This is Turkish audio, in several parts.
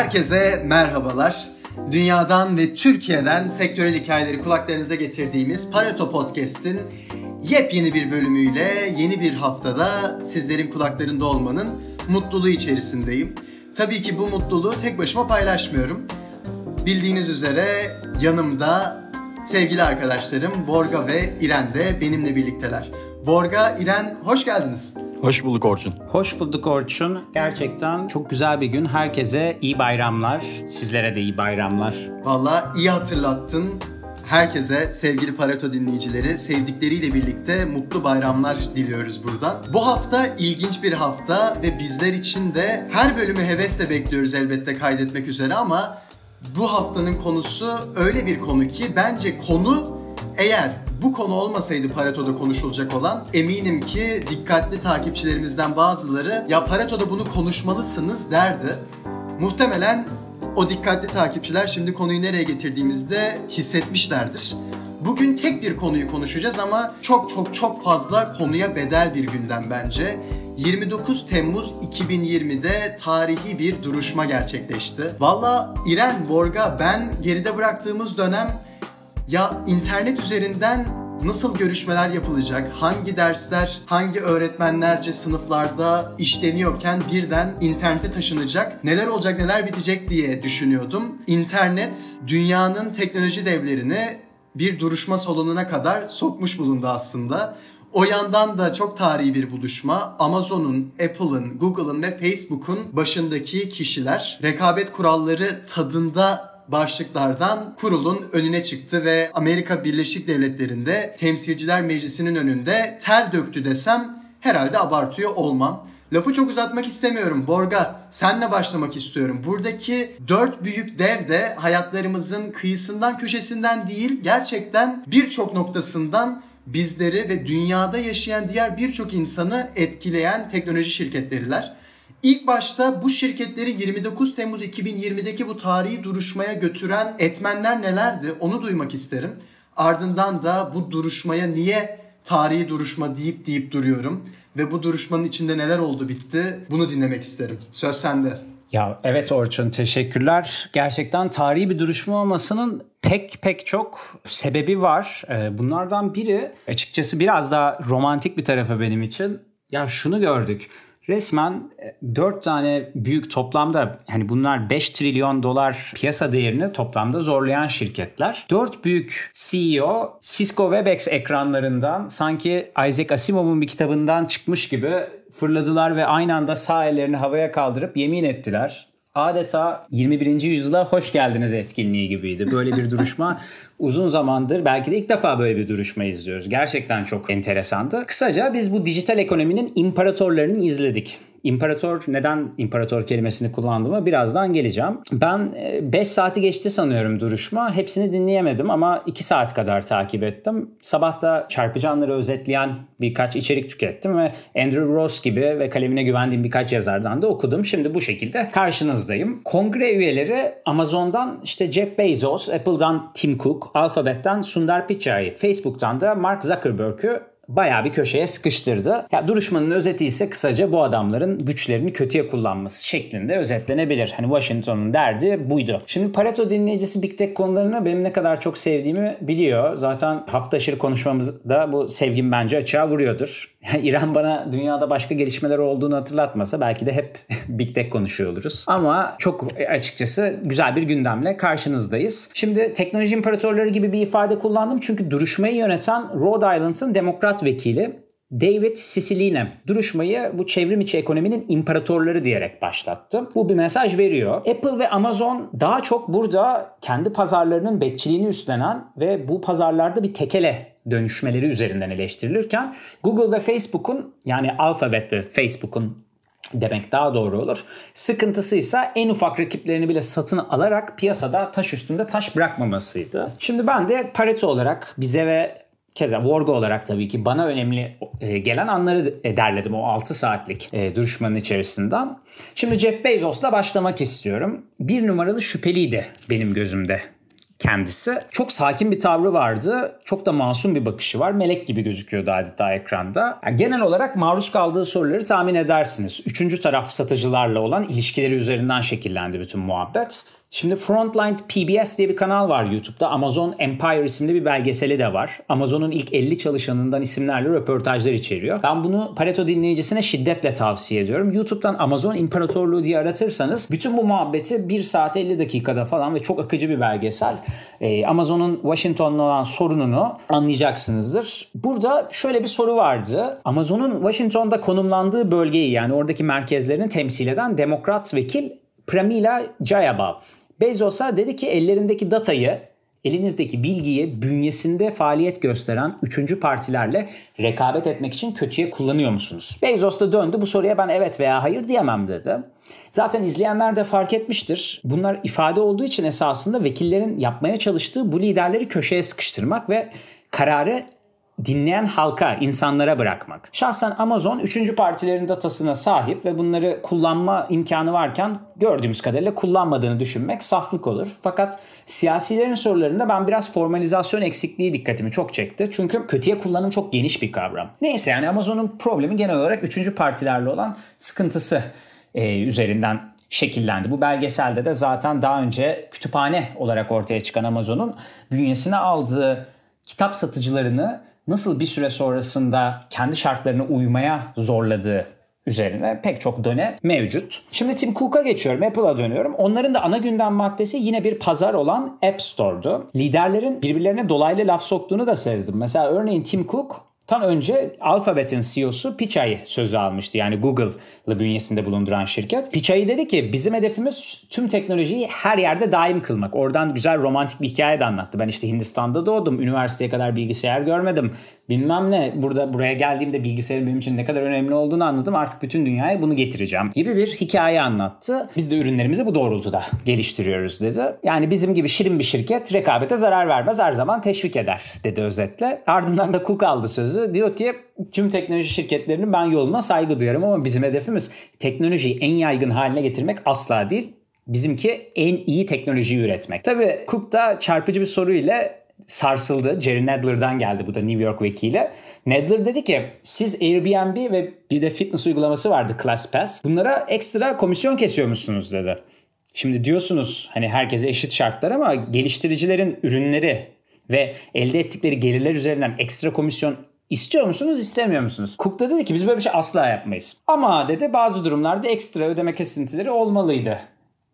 Herkese merhabalar. Dünyadan ve Türkiye'den sektörel hikayeleri kulaklarınıza getirdiğimiz Pareto Podcast'in yepyeni bir bölümüyle yeni bir haftada sizlerin kulaklarında olmanın mutluluğu içerisindeyim. Tabii ki bu mutluluğu tek başıma paylaşmıyorum. Bildiğiniz üzere yanımda sevgili arkadaşlarım Borga ve İren de benimle birlikteler. Borga, İren hoş geldiniz. Hoş bulduk Orçun. Hoş bulduk Orçun. Gerçekten çok güzel bir gün. Herkese iyi bayramlar. Sizlere de iyi bayramlar. Valla iyi hatırlattın. Herkese sevgili Pareto dinleyicileri sevdikleriyle birlikte mutlu bayramlar diliyoruz buradan. Bu hafta ilginç bir hafta ve bizler için de her bölümü hevesle bekliyoruz elbette kaydetmek üzere ama bu haftanın konusu öyle bir konu ki bence konu eğer bu konu olmasaydı Pareto'da konuşulacak olan eminim ki dikkatli takipçilerimizden bazıları ya Pareto'da bunu konuşmalısınız derdi. Muhtemelen o dikkatli takipçiler şimdi konuyu nereye getirdiğimizde hissetmişlerdir. Bugün tek bir konuyu konuşacağız ama çok çok çok fazla konuya bedel bir gündem bence. 29 Temmuz 2020'de tarihi bir duruşma gerçekleşti. Valla İren, Borga ben geride bıraktığımız dönem ya internet üzerinden nasıl görüşmeler yapılacak, hangi dersler, hangi öğretmenlerce sınıflarda işleniyorken birden internete taşınacak, neler olacak, neler bitecek diye düşünüyordum. İnternet dünyanın teknoloji devlerini bir duruşma salonuna kadar sokmuş bulundu aslında. O yandan da çok tarihi bir buluşma. Amazon'un, Apple'ın, Google'ın ve Facebook'un başındaki kişiler rekabet kuralları tadında başlıklardan kurulun önüne çıktı ve Amerika Birleşik Devletleri'nde Temsilciler Meclisi'nin önünde ter döktü desem herhalde abartıyor olmam. Lafı çok uzatmak istemiyorum. Borga, senle başlamak istiyorum. Buradaki dört büyük dev de hayatlarımızın kıyısından köşesinden değil, gerçekten birçok noktasından bizleri ve dünyada yaşayan diğer birçok insanı etkileyen teknoloji şirketleriler. İlk başta bu şirketleri 29 Temmuz 2020'deki bu tarihi duruşmaya götüren etmenler nelerdi onu duymak isterim. Ardından da bu duruşmaya niye tarihi duruşma deyip deyip duruyorum ve bu duruşmanın içinde neler oldu bitti bunu dinlemek isterim. Söz sende. Ya evet Orçun teşekkürler. Gerçekten tarihi bir duruşma olmasının pek pek çok sebebi var. Ee, bunlardan biri açıkçası biraz daha romantik bir tarafı benim için. Ya şunu gördük resmen 4 e, tane büyük toplamda hani bunlar 5 trilyon dolar piyasa değerini toplamda zorlayan şirketler. 4 büyük CEO Cisco Webex ekranlarından sanki Isaac Asimov'un bir kitabından çıkmış gibi fırladılar ve aynı anda sağ ellerini havaya kaldırıp yemin ettiler adeta 21. yüzyıla hoş geldiniz etkinliği gibiydi. Böyle bir duruşma uzun zamandır belki de ilk defa böyle bir duruşma izliyoruz. Gerçekten çok enteresandı. Kısaca biz bu dijital ekonominin imparatorlarını izledik. İmparator neden imparator kelimesini kullandığımı birazdan geleceğim. Ben 5 e, saati geçti sanıyorum duruşma. Hepsini dinleyemedim ama 2 saat kadar takip ettim. Sabah da çarpıcı özetleyen birkaç içerik tükettim ve Andrew Ross gibi ve kalemine güvendiğim birkaç yazardan da okudum. Şimdi bu şekilde karşınızdayım. Kongre üyeleri Amazon'dan işte Jeff Bezos, Apple'dan Tim Cook, Alphabet'ten Sundar Pichai, Facebook'tan da Mark Zuckerberg'ü bayağı bir köşeye sıkıştırdı. Ya duruşmanın özeti ise kısaca bu adamların güçlerini kötüye kullanması şeklinde özetlenebilir. Hani Washington'un derdi buydu. Şimdi Pareto dinleyicisi Big Tech konularını benim ne kadar çok sevdiğimi biliyor. Zaten hafta aşırı konuşmamızda bu sevgim bence açığa vuruyordur. İran bana dünyada başka gelişmeler olduğunu hatırlatmasa belki de hep Big Tech konuşuyor oluruz. Ama çok açıkçası güzel bir gündemle karşınızdayız. Şimdi teknoloji imparatorları gibi bir ifade kullandım çünkü duruşmayı yöneten Rhode Island'ın demokrat vekili David Siciline duruşmayı bu çevrim içi ekonominin imparatorları diyerek başlattı. Bu bir mesaj veriyor. Apple ve Amazon daha çok burada kendi pazarlarının bekçiliğini üstlenen ve bu pazarlarda bir tekele dönüşmeleri üzerinden eleştirilirken Google ve Facebook'un yani Alphabet ve Facebook'un demek daha doğru olur. Sıkıntısı ise en ufak rakiplerini bile satın alarak piyasada taş üstünde taş bırakmamasıydı. Şimdi ben de Pareto olarak bize ve Keza Vorgo olarak tabii ki bana önemli e, gelen anları derledim o 6 saatlik e, duruşmanın içerisinden. Şimdi Jeff Bezos'la başlamak istiyorum. Bir numaralı şüpheliydi benim gözümde kendisi. Çok sakin bir tavrı vardı. Çok da masum bir bakışı var. Melek gibi gözüküyordu adeta ekranda. Yani genel olarak maruz kaldığı soruları tahmin edersiniz. Üçüncü taraf satıcılarla olan ilişkileri üzerinden şekillendi bütün muhabbet. Şimdi Frontline PBS diye bir kanal var YouTube'da. Amazon Empire isimli bir belgeseli de var. Amazon'un ilk 50 çalışanından isimlerle röportajlar içeriyor. Ben bunu Pareto dinleyicisine şiddetle tavsiye ediyorum. YouTube'dan Amazon İmparatorluğu diye aratırsanız bütün bu muhabbeti 1 saat 50 dakikada falan ve çok akıcı bir belgesel. Ee, Amazon'un Washington'la olan sorununu anlayacaksınızdır. Burada şöyle bir soru vardı. Amazon'un Washington'da konumlandığı bölgeyi yani oradaki merkezlerini temsil eden demokrat vekil Pramila Jayabal Bezos'a dedi ki ellerindeki datayı elinizdeki bilgiyi bünyesinde faaliyet gösteren üçüncü partilerle rekabet etmek için kötüye kullanıyor musunuz? Bezos da döndü bu soruya ben evet veya hayır diyemem dedi. Zaten izleyenler de fark etmiştir. Bunlar ifade olduğu için esasında vekillerin yapmaya çalıştığı bu liderleri köşeye sıkıştırmak ve kararı dinleyen halka, insanlara bırakmak. Şahsen Amazon üçüncü partilerin datasına sahip ve bunları kullanma imkanı varken gördüğümüz kadarıyla kullanmadığını düşünmek saflık olur. Fakat siyasilerin sorularında ben biraz formalizasyon eksikliği dikkatimi çok çekti. Çünkü kötüye kullanım çok geniş bir kavram. Neyse yani Amazon'un problemi genel olarak üçüncü partilerle olan sıkıntısı e, üzerinden şekillendi. Bu belgeselde de zaten daha önce kütüphane olarak ortaya çıkan Amazon'un bünyesine aldığı kitap satıcılarını nasıl bir süre sonrasında kendi şartlarına uymaya zorladığı üzerine pek çok döne mevcut. Şimdi Tim Cook'a geçiyorum, Apple'a dönüyorum. Onların da ana gündem maddesi yine bir pazar olan App Store'du. Liderlerin birbirlerine dolaylı laf soktuğunu da sezdim. Mesela örneğin Tim Cook Tan önce Alphabet'in CEO'su Pichai sözü almıştı. Yani Google'lı bünyesinde bulunduran şirket. Pichai dedi ki bizim hedefimiz tüm teknolojiyi her yerde daim kılmak. Oradan güzel romantik bir hikaye de anlattı. Ben işte Hindistan'da doğdum. Üniversiteye kadar bilgisayar görmedim. Bilmem ne. Burada buraya geldiğimde bilgisayarın benim için ne kadar önemli olduğunu anladım. Artık bütün dünyaya bunu getireceğim gibi bir hikaye anlattı. Biz de ürünlerimizi bu doğrultuda geliştiriyoruz dedi. Yani bizim gibi şirin bir şirket rekabete zarar vermez. Her zaman teşvik eder dedi özetle. Ardından da Cook aldı sözü sözü. Diyor ki tüm teknoloji şirketlerinin ben yoluna saygı duyarım ama bizim hedefimiz teknolojiyi en yaygın haline getirmek asla değil. Bizimki en iyi teknolojiyi üretmek. Tabii Cook da çarpıcı bir soruyla sarsıldı. Jerry Nadler'dan geldi bu da New York vekili. Nadler dedi ki siz Airbnb ve bir de fitness uygulaması vardı ClassPass. Bunlara ekstra komisyon kesiyormuşsunuz dedi. Şimdi diyorsunuz hani herkese eşit şartlar ama geliştiricilerin ürünleri ve elde ettikleri gelirler üzerinden ekstra komisyon İstiyor musunuz, istemiyor musunuz? Cook da dedi ki biz böyle bir şey asla yapmayız. Ama dedi bazı durumlarda ekstra ödeme kesintileri olmalıydı.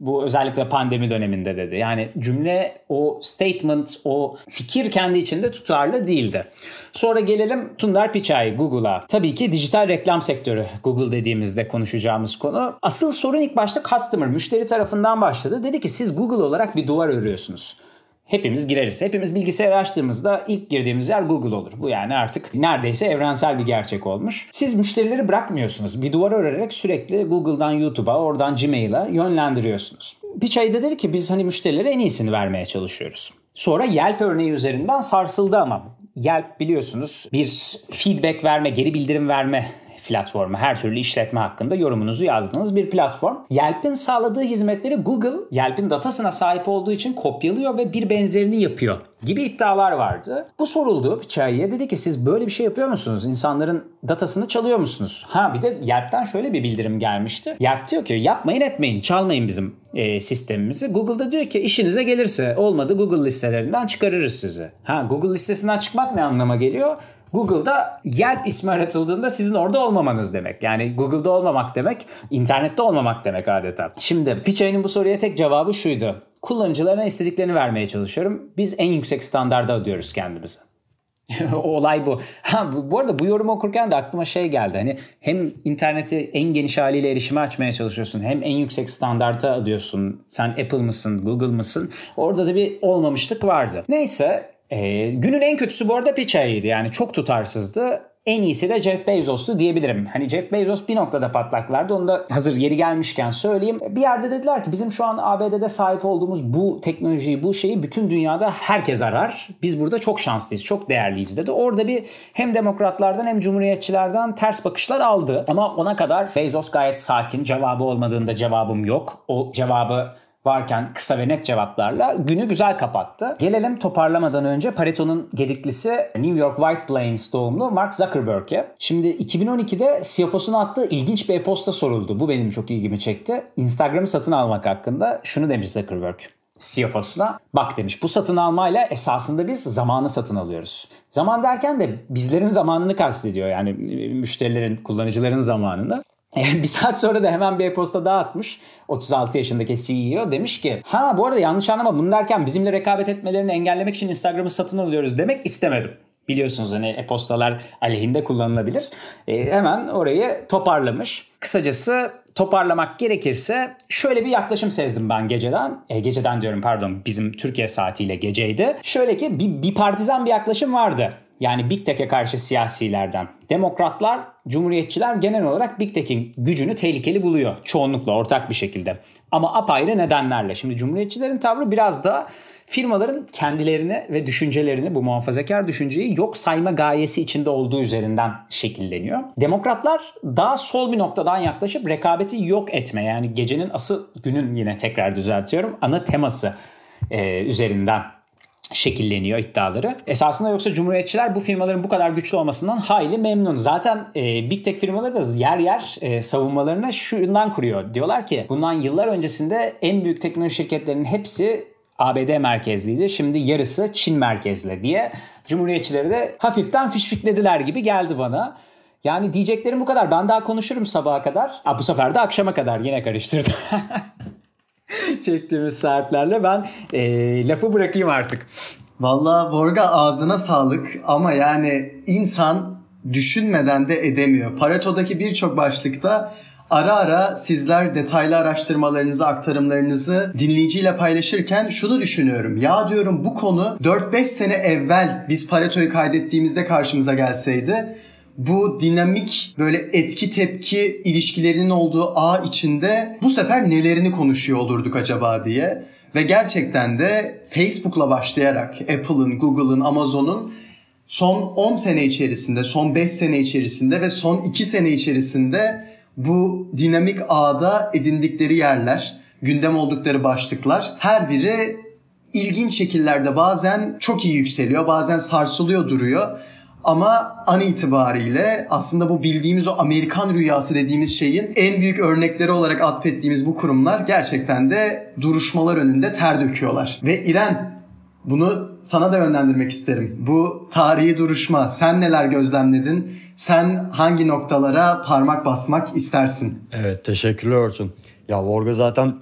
Bu özellikle pandemi döneminde dedi. Yani cümle, o statement, o fikir kendi içinde tutarlı değildi. Sonra gelelim Sundar Pichai Google'a. Tabii ki dijital reklam sektörü Google dediğimizde konuşacağımız konu. Asıl sorun ilk başta customer, müşteri tarafından başladı. Dedi ki siz Google olarak bir duvar örüyorsunuz hepimiz gireriz. Hepimiz bilgisayar açtığımızda ilk girdiğimiz yer Google olur. Bu yani artık neredeyse evrensel bir gerçek olmuş. Siz müşterileri bırakmıyorsunuz. Bir duvar örerek sürekli Google'dan YouTube'a, oradan Gmail'a yönlendiriyorsunuz. Pichai de dedi ki biz hani müşterilere en iyisini vermeye çalışıyoruz. Sonra Yelp örneği üzerinden sarsıldı ama Yelp biliyorsunuz bir feedback verme, geri bildirim verme platformu. Her türlü işletme hakkında yorumunuzu yazdığınız bir platform. Yelp'in sağladığı hizmetleri Google, Yelp'in datasına sahip olduğu için kopyalıyor ve bir benzerini yapıyor gibi iddialar vardı. Bu soruldu Pichai'ye. Dedi ki siz böyle bir şey yapıyor musunuz? İnsanların datasını çalıyor musunuz? Ha bir de Yelp'ten şöyle bir bildirim gelmişti. Yelp diyor ki yapmayın etmeyin çalmayın bizim e, sistemimizi. Google'da diyor ki işinize gelirse olmadı Google listelerinden çıkarırız sizi. Ha Google listesinden çıkmak ne anlama geliyor? Google'da Yelp ismi aratıldığında sizin orada olmamanız demek. Yani Google'da olmamak demek, internette olmamak demek adeta. Şimdi Pichai'nin bu soruya tek cevabı şuydu. Kullanıcılarına istediklerini vermeye çalışıyorum. Biz en yüksek standarda ödüyoruz kendimizi. Olay bu. Ha, bu arada bu yorumu okurken de aklıma şey geldi. Hani hem interneti en geniş haliyle erişime açmaya çalışıyorsun. Hem en yüksek standarta adıyorsun. Sen Apple mısın, Google mısın? Orada da bir olmamışlık vardı. Neyse e, günün en kötüsü bu arada Pichai'ydi. Yani çok tutarsızdı. En iyisi de Jeff Bezos'tu diyebilirim. Hani Jeff Bezos bir noktada patlak verdi. Onu da hazır yeri gelmişken söyleyeyim. Bir yerde dediler ki bizim şu an ABD'de sahip olduğumuz bu teknolojiyi, bu şeyi bütün dünyada herkes arar. Biz burada çok şanslıyız, çok değerliyiz dedi. Orada bir hem demokratlardan hem cumhuriyetçilerden ters bakışlar aldı. Ama ona kadar Bezos gayet sakin. Cevabı olmadığında cevabım yok. O cevabı varken kısa ve net cevaplarla günü güzel kapattı. Gelelim toparlamadan önce Pareto'nun gediklisi New York White Plains doğumlu Mark Zuckerberg'e. Şimdi 2012'de CFO'suna e attığı ilginç bir e-posta soruldu. Bu benim çok ilgimi çekti. Instagram'ı satın almak hakkında şunu demiş Zuckerberg. CFO'suna bak demiş bu satın almayla esasında biz zamanı satın alıyoruz. Zaman derken de bizlerin zamanını kastediyor yani müşterilerin, kullanıcıların zamanını. bir saat sonra da hemen bir e-posta daha atmış. 36 yaşındaki CEO demiş ki ha bu arada yanlış anlama bunu derken bizimle rekabet etmelerini engellemek için Instagram'ı satın alıyoruz demek istemedim. Biliyorsunuz hani e-postalar aleyhinde kullanılabilir. E, hemen orayı toparlamış. Kısacası toparlamak gerekirse şöyle bir yaklaşım sezdim ben geceden. E, geceden diyorum pardon bizim Türkiye saatiyle geceydi. Şöyle ki bir, bir partizan bir yaklaşım vardı. Yani Big Tech'e karşı siyasilerden. Demokratlar, Cumhuriyetçiler genel olarak Big Tech'in gücünü tehlikeli buluyor. Çoğunlukla ortak bir şekilde. Ama apayrı nedenlerle. Şimdi Cumhuriyetçilerin tavrı biraz da firmaların kendilerini ve düşüncelerini bu muhafazakar düşünceyi yok sayma gayesi içinde olduğu üzerinden şekilleniyor. Demokratlar daha sol bir noktadan yaklaşıp rekabeti yok etme yani gecenin asıl günün yine tekrar düzeltiyorum ana teması e, üzerinden şekilleniyor iddiaları. Esasında yoksa cumhuriyetçiler bu firmaların bu kadar güçlü olmasından hayli memnun. Zaten e, Big Tech firmaları da yer yer e, savunmalarını şundan kuruyor. Diyorlar ki bundan yıllar öncesinde en büyük teknoloji şirketlerinin hepsi ABD merkezliydi. Şimdi yarısı Çin merkezli diye Cumhuriyetçileri de hafiften fişfiklediler gibi geldi bana. Yani diyeceklerim bu kadar. Ben daha konuşurum sabaha kadar. Ha, bu sefer de akşama kadar yine karıştırdım. Çektiğimiz saatlerle ben e, lafı bırakayım artık. Valla Borga ağzına sağlık ama yani insan düşünmeden de edemiyor. Pareto'daki birçok başlıkta Ara ara sizler detaylı araştırmalarınızı, aktarımlarınızı dinleyiciyle paylaşırken şunu düşünüyorum. Ya diyorum bu konu 4-5 sene evvel biz Pareto'yu kaydettiğimizde karşımıza gelseydi bu dinamik böyle etki tepki ilişkilerinin olduğu ağ içinde bu sefer nelerini konuşuyor olurduk acaba diye. Ve gerçekten de Facebook'la başlayarak Apple'ın, Google'ın, Amazon'un son 10 sene içerisinde, son 5 sene içerisinde ve son 2 sene içerisinde bu dinamik ağda edindikleri yerler, gündem oldukları başlıklar her biri ilginç şekillerde bazen çok iyi yükseliyor, bazen sarsılıyor duruyor. Ama an itibariyle aslında bu bildiğimiz o Amerikan rüyası dediğimiz şeyin en büyük örnekleri olarak atfettiğimiz bu kurumlar gerçekten de duruşmalar önünde ter döküyorlar. Ve İren bunu sana da yönlendirmek isterim. Bu tarihi duruşma sen neler gözlemledin? Sen hangi noktalara parmak basmak istersin? Evet teşekkürler Orçun. Ya Vorga zaten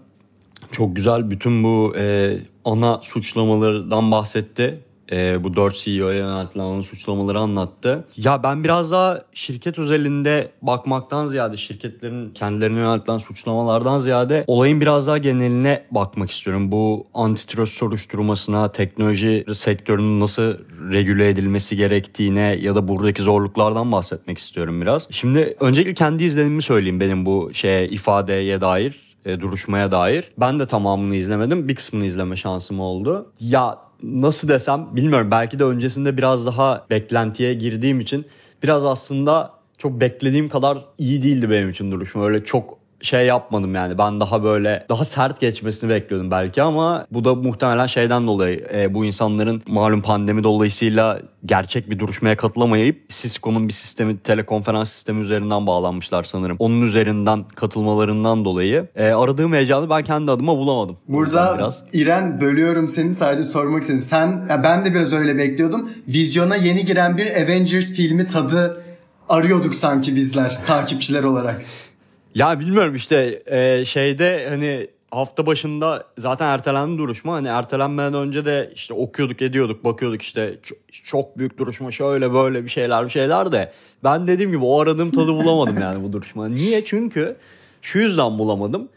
çok güzel bütün bu e, ana suçlamalardan bahsetti e, bu 4 CEO'ya yöneltilen suçlamaları anlattı. Ya ben biraz daha şirket özelinde bakmaktan ziyade şirketlerin kendilerine yöneltilen suçlamalardan ziyade olayın biraz daha geneline bakmak istiyorum. Bu antitrust soruşturmasına, teknoloji sektörünün nasıl regüle edilmesi gerektiğine ya da buradaki zorluklardan bahsetmek istiyorum biraz. Şimdi öncelikle kendi izlenimimi söyleyeyim benim bu şeye ifadeye dair e, duruşmaya dair. Ben de tamamını izlemedim. Bir kısmını izleme şansım oldu. Ya nasıl desem bilmiyorum belki de öncesinde biraz daha beklentiye girdiğim için biraz aslında çok beklediğim kadar iyi değildi benim için duruşma. Öyle çok şey yapmadım yani. Ben daha böyle daha sert geçmesini bekliyordum belki ama bu da muhtemelen şeyden dolayı e, bu insanların malum pandemi dolayısıyla gerçek bir duruşmaya katılamayıp Cisco'nun bir sistemi telekonferans sistemi üzerinden bağlanmışlar sanırım. Onun üzerinden katılmalarından dolayı e, aradığım heyecanı ben kendi adıma bulamadım. Burada biraz. İren bölüyorum seni sadece sormak istedim. Sen ya ben de biraz öyle bekliyordum. Vizyona yeni giren bir Avengers filmi tadı arıyorduk sanki bizler takipçiler olarak. Ya bilmiyorum işte e, şeyde hani hafta başında zaten ertelendi duruşma. Hani ertelenmeden önce de işte okuyorduk ediyorduk bakıyorduk işte çok, çok büyük duruşma şöyle böyle bir şeyler bir şeyler de. Ben dediğim gibi o aradığım tadı bulamadım yani bu duruşma. Niye? Çünkü şu yüzden bulamadım.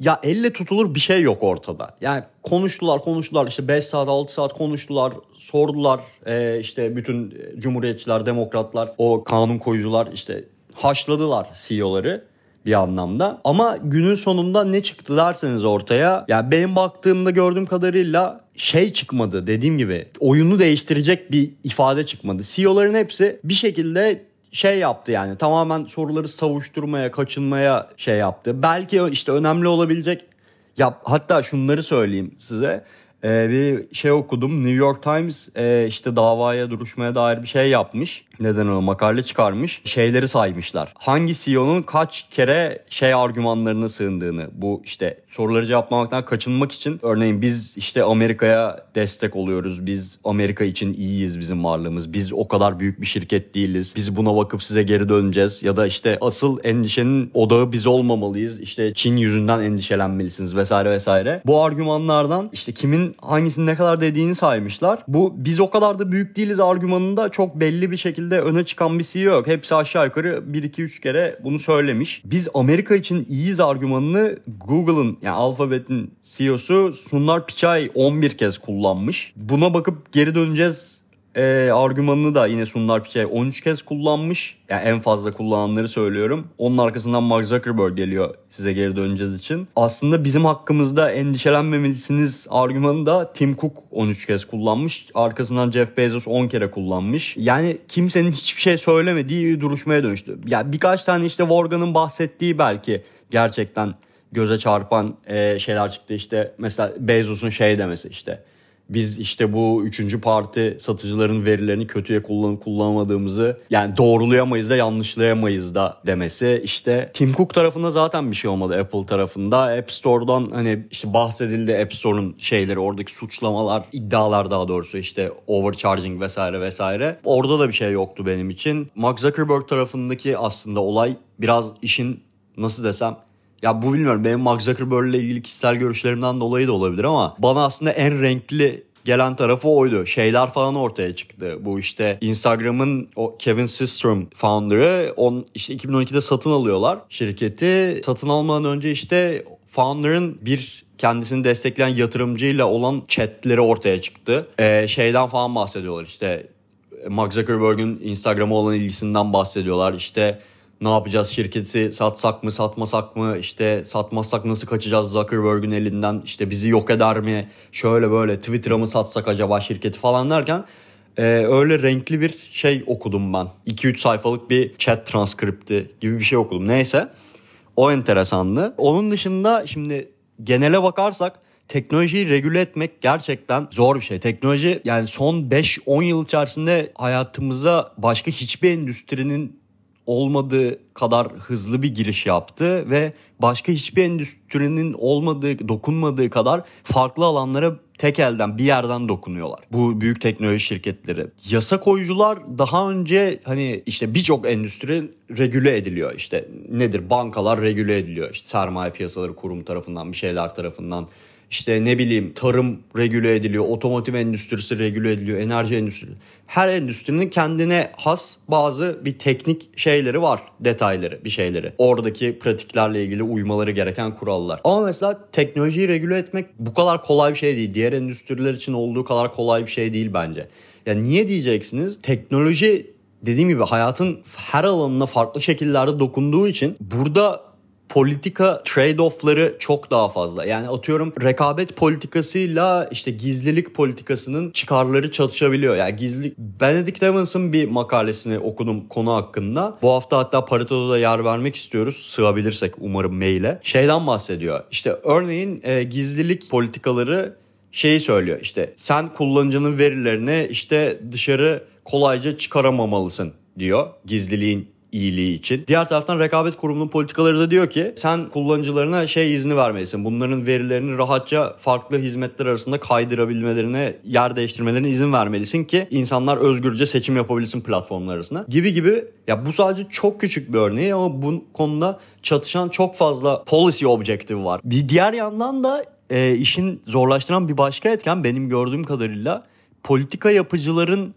Ya elle tutulur bir şey yok ortada. Yani konuştular konuştular işte 5 saat 6 saat konuştular sordular ee, işte bütün cumhuriyetçiler demokratlar o kanun koyucular işte haşladılar CEO'ları bir anlamda. Ama günün sonunda ne çıktı derseniz ortaya. Ya yani benim baktığımda gördüğüm kadarıyla şey çıkmadı dediğim gibi. Oyunu değiştirecek bir ifade çıkmadı. CEO'ların hepsi bir şekilde şey yaptı yani tamamen soruları savuşturmaya, kaçınmaya şey yaptı. Belki işte önemli olabilecek Ya hatta şunları söyleyeyim size. Ee, bir şey okudum. New York Times e, işte davaya duruşmaya dair bir şey yapmış. Neden o makale çıkarmış. Şeyleri saymışlar. Hangi CEO'nun kaç kere şey argümanlarına sığındığını. Bu işte soruları cevaplamaktan kaçınmak için. Örneğin biz işte Amerika'ya destek oluyoruz. Biz Amerika için iyiyiz bizim varlığımız. Biz o kadar büyük bir şirket değiliz. Biz buna bakıp size geri döneceğiz. Ya da işte asıl endişenin odağı biz olmamalıyız. İşte Çin yüzünden endişelenmelisiniz vesaire vesaire. Bu argümanlardan işte kimin hangisini ne kadar dediğini saymışlar. Bu biz o kadar da büyük değiliz argümanında çok belli bir şekilde öne çıkan bir CEO yok. Hepsi aşağı yukarı 1-2-3 kere bunu söylemiş. Biz Amerika için iyiyiz argümanını Google'ın yani Alphabet'in CEO'su Sundar Pichai 11 kez kullanmış. Buna bakıp geri döneceğiz e, argümanını da yine Sundar Pichai 13 kez kullanmış. Yani en fazla kullananları söylüyorum. Onun arkasından Mark Zuckerberg geliyor size geri döneceğiz için. Aslında bizim hakkımızda endişelenmemelisiniz argümanı da Tim Cook 13 kez kullanmış. Arkasından Jeff Bezos 10 kere kullanmış. Yani kimsenin hiçbir şey söylemediği bir duruşmaya dönüştü. Ya yani birkaç tane işte Morgan'ın bahsettiği belki gerçekten göze çarpan e, şeyler çıktı. İşte mesela Bezos'un şey demesi işte biz işte bu üçüncü parti satıcıların verilerini kötüye kullanıp kullanmadığımızı yani doğrulayamayız da yanlışlayamayız da demesi. işte Tim Cook tarafında zaten bir şey olmadı Apple tarafında. App Store'dan hani işte bahsedildi App Store'un şeyleri oradaki suçlamalar iddialar daha doğrusu işte overcharging vesaire vesaire. Orada da bir şey yoktu benim için. Mark Zuckerberg tarafındaki aslında olay biraz işin nasıl desem ya bu bilmiyorum benim Mark Zuckerberg ile ilgili kişisel görüşlerimden dolayı da olabilir ama bana aslında en renkli gelen tarafı oydu. Şeyler falan ortaya çıktı. Bu işte Instagram'ın o Kevin Systrom founder'ı on, işte 2012'de satın alıyorlar şirketi. Satın almadan önce işte founder'ın bir kendisini destekleyen yatırımcıyla olan chatleri ortaya çıktı. Ee, şeyden falan bahsediyorlar işte Mark Zuckerberg'ün Instagram'a olan ilgisinden bahsediyorlar. İşte ne yapacağız? Şirketi satsak mı satmasak mı? İşte satmazsak nasıl kaçacağız Zuckerberg'ün elinden? İşte bizi yok eder mi? Şöyle böyle Twitter'a mı satsak acaba şirketi falan derken e, öyle renkli bir şey okudum ben. 2-3 sayfalık bir chat transkripti gibi bir şey okudum. Neyse o enteresandı. Onun dışında şimdi genele bakarsak teknolojiyi regüle etmek gerçekten zor bir şey. Teknoloji yani son 5-10 yıl içerisinde hayatımıza başka hiçbir endüstrinin olmadığı kadar hızlı bir giriş yaptı ve başka hiçbir endüstrinin olmadığı, dokunmadığı kadar farklı alanlara tek elden bir yerden dokunuyorlar. Bu büyük teknoloji şirketleri. Yasa koyucular daha önce hani işte birçok endüstri regüle ediliyor. İşte nedir? Bankalar regüle ediliyor. İşte sermaye piyasaları kurum tarafından, bir şeyler tarafından işte ne bileyim tarım regüle ediliyor, otomotiv endüstrisi regüle ediliyor, enerji endüstrisi. Her endüstrinin kendine has bazı bir teknik şeyleri var, detayları, bir şeyleri. Oradaki pratiklerle ilgili uymaları gereken kurallar. Ama mesela teknolojiyi regüle etmek bu kadar kolay bir şey değil. Diğer endüstriler için olduğu kadar kolay bir şey değil bence. Yani niye diyeceksiniz? Teknoloji dediğim gibi hayatın her alanına farklı şekillerde dokunduğu için burada politika trade-off'ları çok daha fazla. Yani atıyorum rekabet politikasıyla işte gizlilik politikasının çıkarları çatışabiliyor. Yani gizli Benedict Evans'ın bir makalesini okudum konu hakkında. Bu hafta hatta Parito'da da yer vermek istiyoruz. Sığabilirsek umarım maile. Şeyden bahsediyor. İşte örneğin e, gizlilik politikaları şeyi söylüyor. İşte sen kullanıcının verilerini işte dışarı kolayca çıkaramamalısın diyor. Gizliliğin iyiliği için. Diğer taraftan rekabet kurumunun politikaları da diyor ki sen kullanıcılarına şey izni vermelisin. Bunların verilerini rahatça farklı hizmetler arasında kaydırabilmelerine, yer değiştirmelerine izin vermelisin ki insanlar özgürce seçim yapabilsin platformlar arasında. Gibi gibi. Ya bu sadece çok küçük bir örneği ama bu konuda çatışan çok fazla policy objective var. Bir diğer yandan da e, işin zorlaştıran bir başka etken benim gördüğüm kadarıyla politika yapıcıların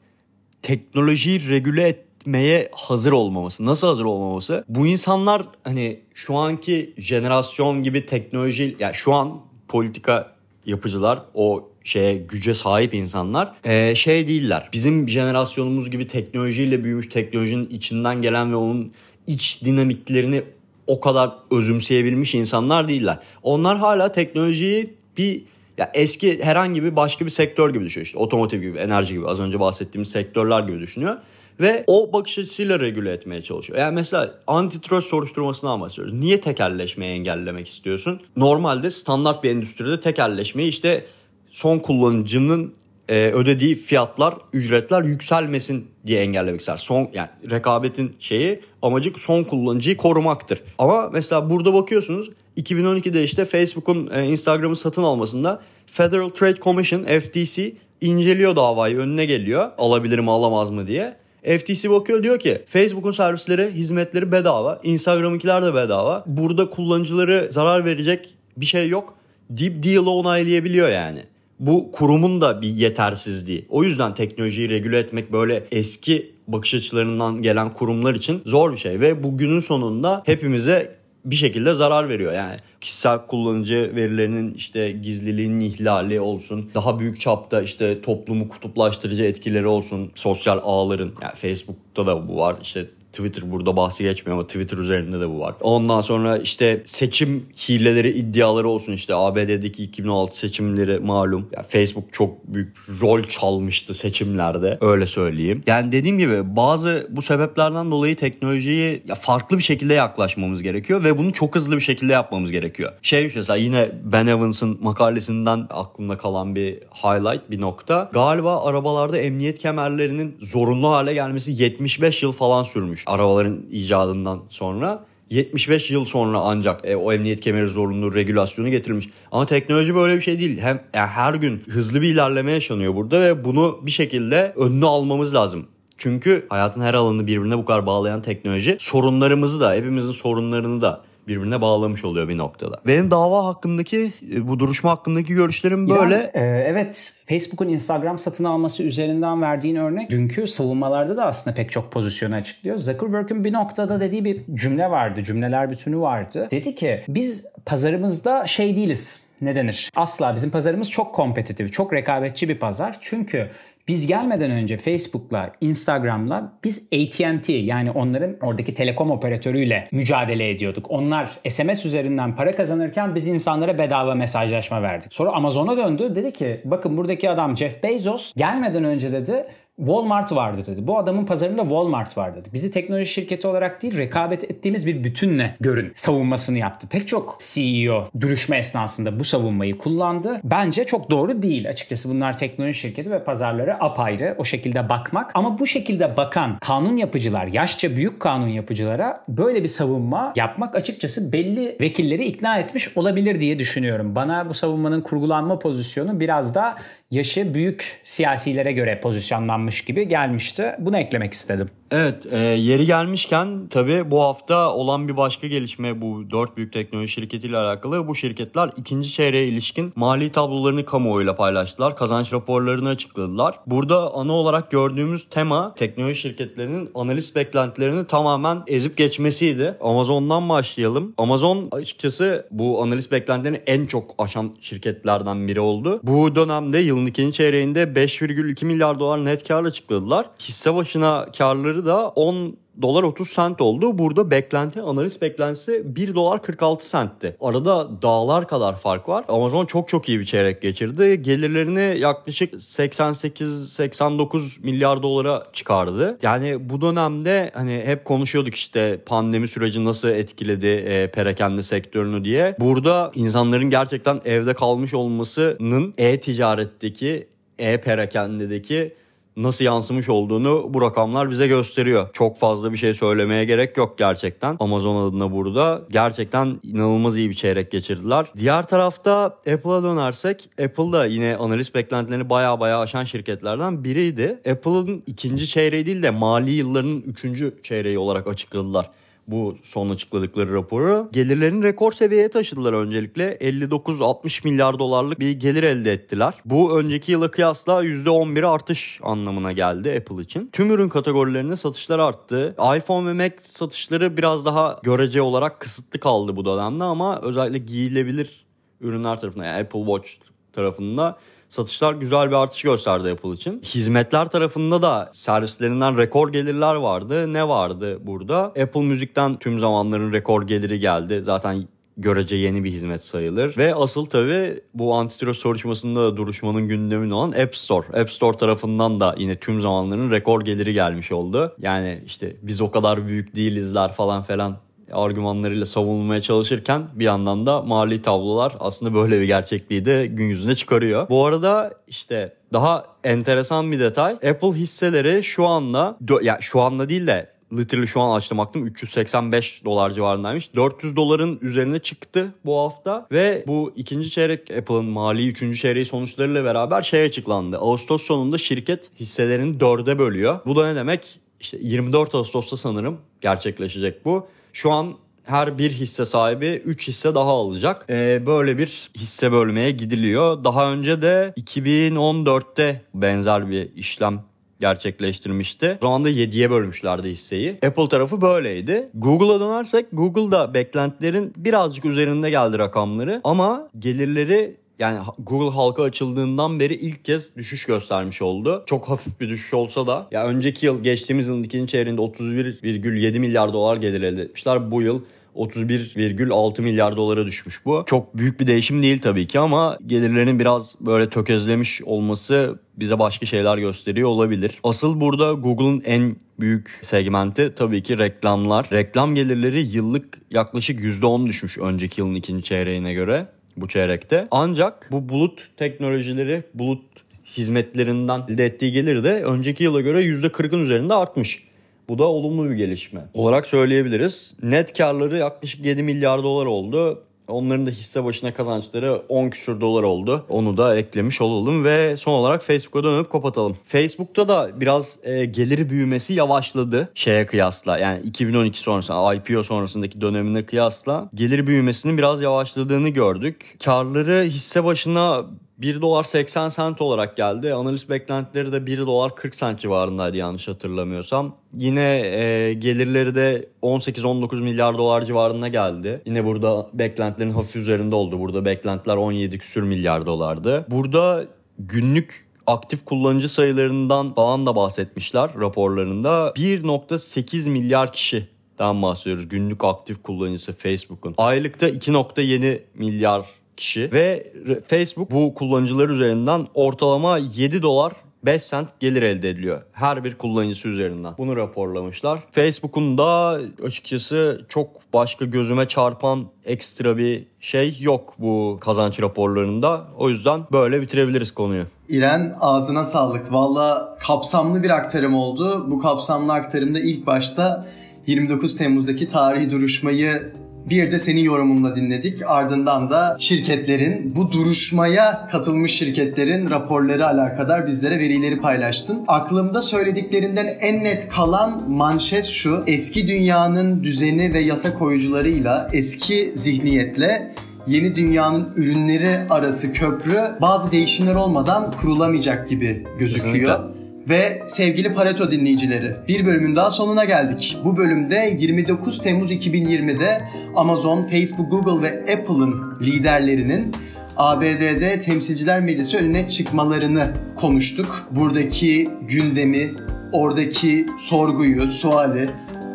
teknolojiyi regüle et etmeye hazır olmaması. Nasıl hazır olmaması? Bu insanlar hani şu anki jenerasyon gibi teknoloji yani şu an politika yapıcılar o şeye güce sahip insanlar ee, şey değiller. Bizim jenerasyonumuz gibi teknolojiyle büyümüş teknolojinin içinden gelen ve onun iç dinamiklerini o kadar özümseyebilmiş insanlar değiller. Onlar hala teknolojiyi bir ya eski herhangi bir başka bir sektör gibi düşünüyor. İşte otomotiv gibi, enerji gibi az önce bahsettiğimiz sektörler gibi düşünüyor. Ve o bakış açısıyla regüle etmeye çalışıyor. Yani mesela antitrust soruşturmasından bahsediyoruz. Niye tekelleşmeyi engellemek istiyorsun? Normalde standart bir endüstride tekelleşmeyi işte son kullanıcının e, ödediği fiyatlar, ücretler yükselmesin diye engellemek ister. Son yani rekabetin şeyi amacı son kullanıcıyı korumaktır. Ama mesela burada bakıyorsunuz 2012'de işte Facebook'un e, Instagram'ı satın almasında Federal Trade Commission FTC inceliyor davayı önüne geliyor. Alabilir mi alamaz mı diye. FTC bakıyor diyor ki Facebook'un servisleri, hizmetleri bedava. Instagram'ınkiler de bedava. Burada kullanıcıları zarar verecek bir şey yok. Deep deal'ı onaylayabiliyor yani bu kurumun da bir yetersizliği. O yüzden teknolojiyi regüle etmek böyle eski bakış açılarından gelen kurumlar için zor bir şey ve bugünün sonunda hepimize bir şekilde zarar veriyor. Yani kişisel kullanıcı verilerinin işte gizliliğinin ihlali olsun. Daha büyük çapta işte toplumu kutuplaştırıcı etkileri olsun. Sosyal ağların yani Facebook'ta da bu var. İşte Twitter burada bahsi geçmiyor ama Twitter üzerinde de bu var. Ondan sonra işte seçim hileleri iddiaları olsun işte ABD'deki 2016 seçimleri malum. Ya Facebook çok büyük rol çalmıştı seçimlerde öyle söyleyeyim. Yani dediğim gibi bazı bu sebeplerden dolayı teknolojiyi ya farklı bir şekilde yaklaşmamız gerekiyor ve bunu çok hızlı bir şekilde yapmamız gerekiyor. Şey mesela yine Ben Evans'ın makalesinden aklımda kalan bir highlight bir nokta. Galiba arabalarda emniyet kemerlerinin zorunlu hale gelmesi 75 yıl falan sürmüş arabaların icadından sonra. 75 yıl sonra ancak e, o emniyet kemeri zorunlu regülasyonu getirilmiş. Ama teknoloji böyle bir şey değil. Hem yani her gün hızlı bir ilerleme yaşanıyor burada ve bunu bir şekilde önünü almamız lazım. Çünkü hayatın her alanını birbirine bu kadar bağlayan teknoloji sorunlarımızı da hepimizin sorunlarını da birbirine bağlamış oluyor bir noktada. Benim dava hakkındaki e, bu duruşma hakkındaki görüşlerim böyle. Yani, e, evet Facebook'un Instagram satın alması üzerinden verdiğin örnek dünkü savunmalarda da aslında pek çok pozisyonu açıklıyor. Zuckerberg'in bir noktada dediği bir cümle vardı. Cümleler bütünü vardı. Dedi ki biz pazarımızda şey değiliz ne denir? Asla bizim pazarımız çok kompetitif, çok rekabetçi bir pazar. Çünkü biz gelmeden önce Facebook'la, Instagram'la biz AT&T yani onların oradaki telekom operatörüyle mücadele ediyorduk. Onlar SMS üzerinden para kazanırken biz insanlara bedava mesajlaşma verdik. Sonra Amazon'a döndü dedi ki bakın buradaki adam Jeff Bezos gelmeden önce dedi Walmart vardı dedi. Bu adamın pazarında Walmart var dedi. Bizi teknoloji şirketi olarak değil rekabet ettiğimiz bir bütünle görün savunmasını yaptı. Pek çok CEO duruşma esnasında bu savunmayı kullandı. Bence çok doğru değil. Açıkçası bunlar teknoloji şirketi ve pazarları apayrı o şekilde bakmak. Ama bu şekilde bakan kanun yapıcılar, yaşça büyük kanun yapıcılara böyle bir savunma yapmak açıkçası belli vekilleri ikna etmiş olabilir diye düşünüyorum. Bana bu savunmanın kurgulanma pozisyonu biraz da yaşı büyük siyasilere göre pozisyonlanmış gibi gelmişti. Bunu eklemek istedim. Evet e, yeri gelmişken tabii bu hafta olan bir başka gelişme bu dört büyük teknoloji şirketiyle alakalı. Bu şirketler ikinci çeyreğe ilişkin mali tablolarını kamuoyuyla paylaştılar. Kazanç raporlarını açıkladılar. Burada ana olarak gördüğümüz tema teknoloji şirketlerinin analiz beklentilerini tamamen ezip geçmesiydi. Amazon'dan başlayalım. Amazon açıkçası bu analiz beklentilerini en çok aşan şirketlerden biri oldu. Bu dönemde yılın ikinci çeyreğinde 5,2 milyar dolar net kar açıkladılar. Hisse başına karları da 10 dolar 30 sent oldu. Burada beklenti analiz beklentisi 1 dolar 46 sentti. Arada dağlar kadar fark var. Amazon çok çok iyi bir çeyrek geçirdi. Gelirlerini yaklaşık 88-89 milyar dolara çıkardı. Yani bu dönemde hani hep konuşuyorduk işte pandemi süreci nasıl etkiledi e, perakende sektörünü diye. Burada insanların gerçekten evde kalmış olmasının e-ticaretteki e-perakendedeki nasıl yansımış olduğunu bu rakamlar bize gösteriyor. Çok fazla bir şey söylemeye gerek yok gerçekten. Amazon adına burada gerçekten inanılmaz iyi bir çeyrek geçirdiler. Diğer tarafta Apple'a dönersek Apple da yine analiz beklentilerini baya baya aşan şirketlerden biriydi. Apple'ın ikinci çeyreği değil de mali yıllarının üçüncü çeyreği olarak açıkladılar bu son açıkladıkları raporu. Gelirlerini rekor seviyeye taşıdılar öncelikle. 59-60 milyar dolarlık bir gelir elde ettiler. Bu önceki yıla kıyasla %11 artış anlamına geldi Apple için. Tüm ürün kategorilerinde satışlar arttı. iPhone ve Mac satışları biraz daha görece olarak kısıtlı kaldı bu dönemde ama özellikle giyilebilir ürünler tarafında yani Apple Watch tarafında satışlar güzel bir artış gösterdi Apple için. Hizmetler tarafında da servislerinden rekor gelirler vardı. Ne vardı burada? Apple Müzik'ten tüm zamanların rekor geliri geldi. Zaten görece yeni bir hizmet sayılır. Ve asıl tabii bu antitrust soruşturmasında da duruşmanın gündeminde olan App Store. App Store tarafından da yine tüm zamanların rekor geliri gelmiş oldu. Yani işte biz o kadar büyük değilizler falan falan argümanlarıyla savunulmaya çalışırken bir yandan da mali tablolar aslında böyle bir gerçekliği de gün yüzüne çıkarıyor. Bu arada işte daha enteresan bir detay. Apple hisseleri şu anda ya şu anda değil de literally şu an açtım baktım 385 dolar civarındaymış. 400 doların üzerine çıktı bu hafta ve bu ikinci çeyrek Apple'ın mali üçüncü çeyreği sonuçlarıyla beraber şey açıklandı. Ağustos sonunda şirket hisselerini dörde bölüyor. Bu da ne demek? İşte 24 Ağustos'ta sanırım gerçekleşecek bu. Şu an her bir hisse sahibi 3 hisse daha alacak. Ee, böyle bir hisse bölmeye gidiliyor. Daha önce de 2014'te benzer bir işlem gerçekleştirmişti. O zaman da 7'ye bölmüşlerdi hisseyi. Apple tarafı böyleydi. Google'a dönersek Google'da beklentilerin birazcık üzerinde geldi rakamları ama gelirleri yani Google halka açıldığından beri ilk kez düşüş göstermiş oldu. Çok hafif bir düşüş olsa da ya önceki yıl geçtiğimiz yılın ikinci çeyreğinde 31,7 milyar dolar gelir elde etmişler. Bu yıl 31,6 milyar dolara düşmüş bu. Çok büyük bir değişim değil tabii ki ama gelirlerin biraz böyle tökezlemiş olması bize başka şeyler gösteriyor olabilir. Asıl burada Google'ın en büyük segmenti tabii ki reklamlar. Reklam gelirleri yıllık yaklaşık %10 düşmüş önceki yılın ikinci çeyreğine göre bu çeyrekte. Ancak bu bulut teknolojileri, bulut hizmetlerinden elde ettiği gelir de önceki yıla göre %40'ın üzerinde artmış. Bu da olumlu bir gelişme olarak söyleyebiliriz. Net karları yaklaşık 7 milyar dolar oldu. Onların da hisse başına kazançları 10 küsür dolar oldu. Onu da eklemiş olalım ve son olarak Facebook'a dönüp kapatalım. Facebook'ta da biraz e, geliri büyümesi yavaşladı şeye kıyasla. Yani 2012 sonrası IPO sonrasındaki dönemine kıyasla gelir büyümesinin biraz yavaşladığını gördük. Karları hisse başına 1 dolar 80 sent olarak geldi. Analist beklentileri de 1 dolar 40 sent civarındaydı yanlış hatırlamıyorsam. Yine e, gelirleri de 18-19 milyar dolar civarına geldi. Yine burada beklentilerin hafif üzerinde oldu. Burada beklentiler 17 küsür milyar dolardı. Burada günlük aktif kullanıcı sayılarından falan da bahsetmişler raporlarında. 1.8 milyar kişi bahsediyoruz. Günlük aktif kullanıcısı Facebook'un. Aylıkta 2.7 milyar kişi ve Facebook bu kullanıcılar üzerinden ortalama 7 dolar 5 sent gelir elde ediliyor. Her bir kullanıcısı üzerinden. Bunu raporlamışlar. Facebook'un da açıkçası çok başka gözüme çarpan ekstra bir şey yok bu kazanç raporlarında. O yüzden böyle bitirebiliriz konuyu. İren ağzına sağlık. Valla kapsamlı bir aktarım oldu. Bu kapsamlı aktarımda ilk başta 29 Temmuz'daki tarihi duruşmayı bir de senin yorumunla dinledik. Ardından da şirketlerin, bu duruşmaya katılmış şirketlerin raporları alakadar bizlere verileri paylaştın. Aklımda söylediklerinden en net kalan manşet şu. Eski dünyanın düzeni ve yasa koyucularıyla, eski zihniyetle yeni dünyanın ürünleri arası köprü bazı değişimler olmadan kurulamayacak gibi gözüküyor. Kesinlikle. Ve sevgili Pareto dinleyicileri, bir bölümün daha sonuna geldik. Bu bölümde 29 Temmuz 2020'de Amazon, Facebook, Google ve Apple'ın liderlerinin ABD'de Temsilciler Meclisi önüne çıkmalarını konuştuk. Buradaki gündemi, oradaki sorguyu, suali,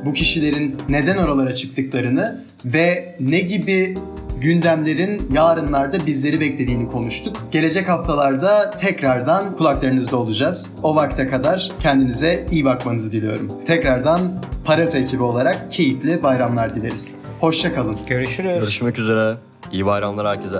bu kişilerin neden oralara çıktıklarını ve ne gibi gündemlerin yarınlarda bizleri beklediğini konuştuk. Gelecek haftalarda tekrardan kulaklarınızda olacağız. O vakte kadar kendinize iyi bakmanızı diliyorum. Tekrardan Pareto ekibi olarak keyifli bayramlar dileriz. Hoşçakalın. Görüşürüz. Görüşmek üzere. İyi bayramlar herkese.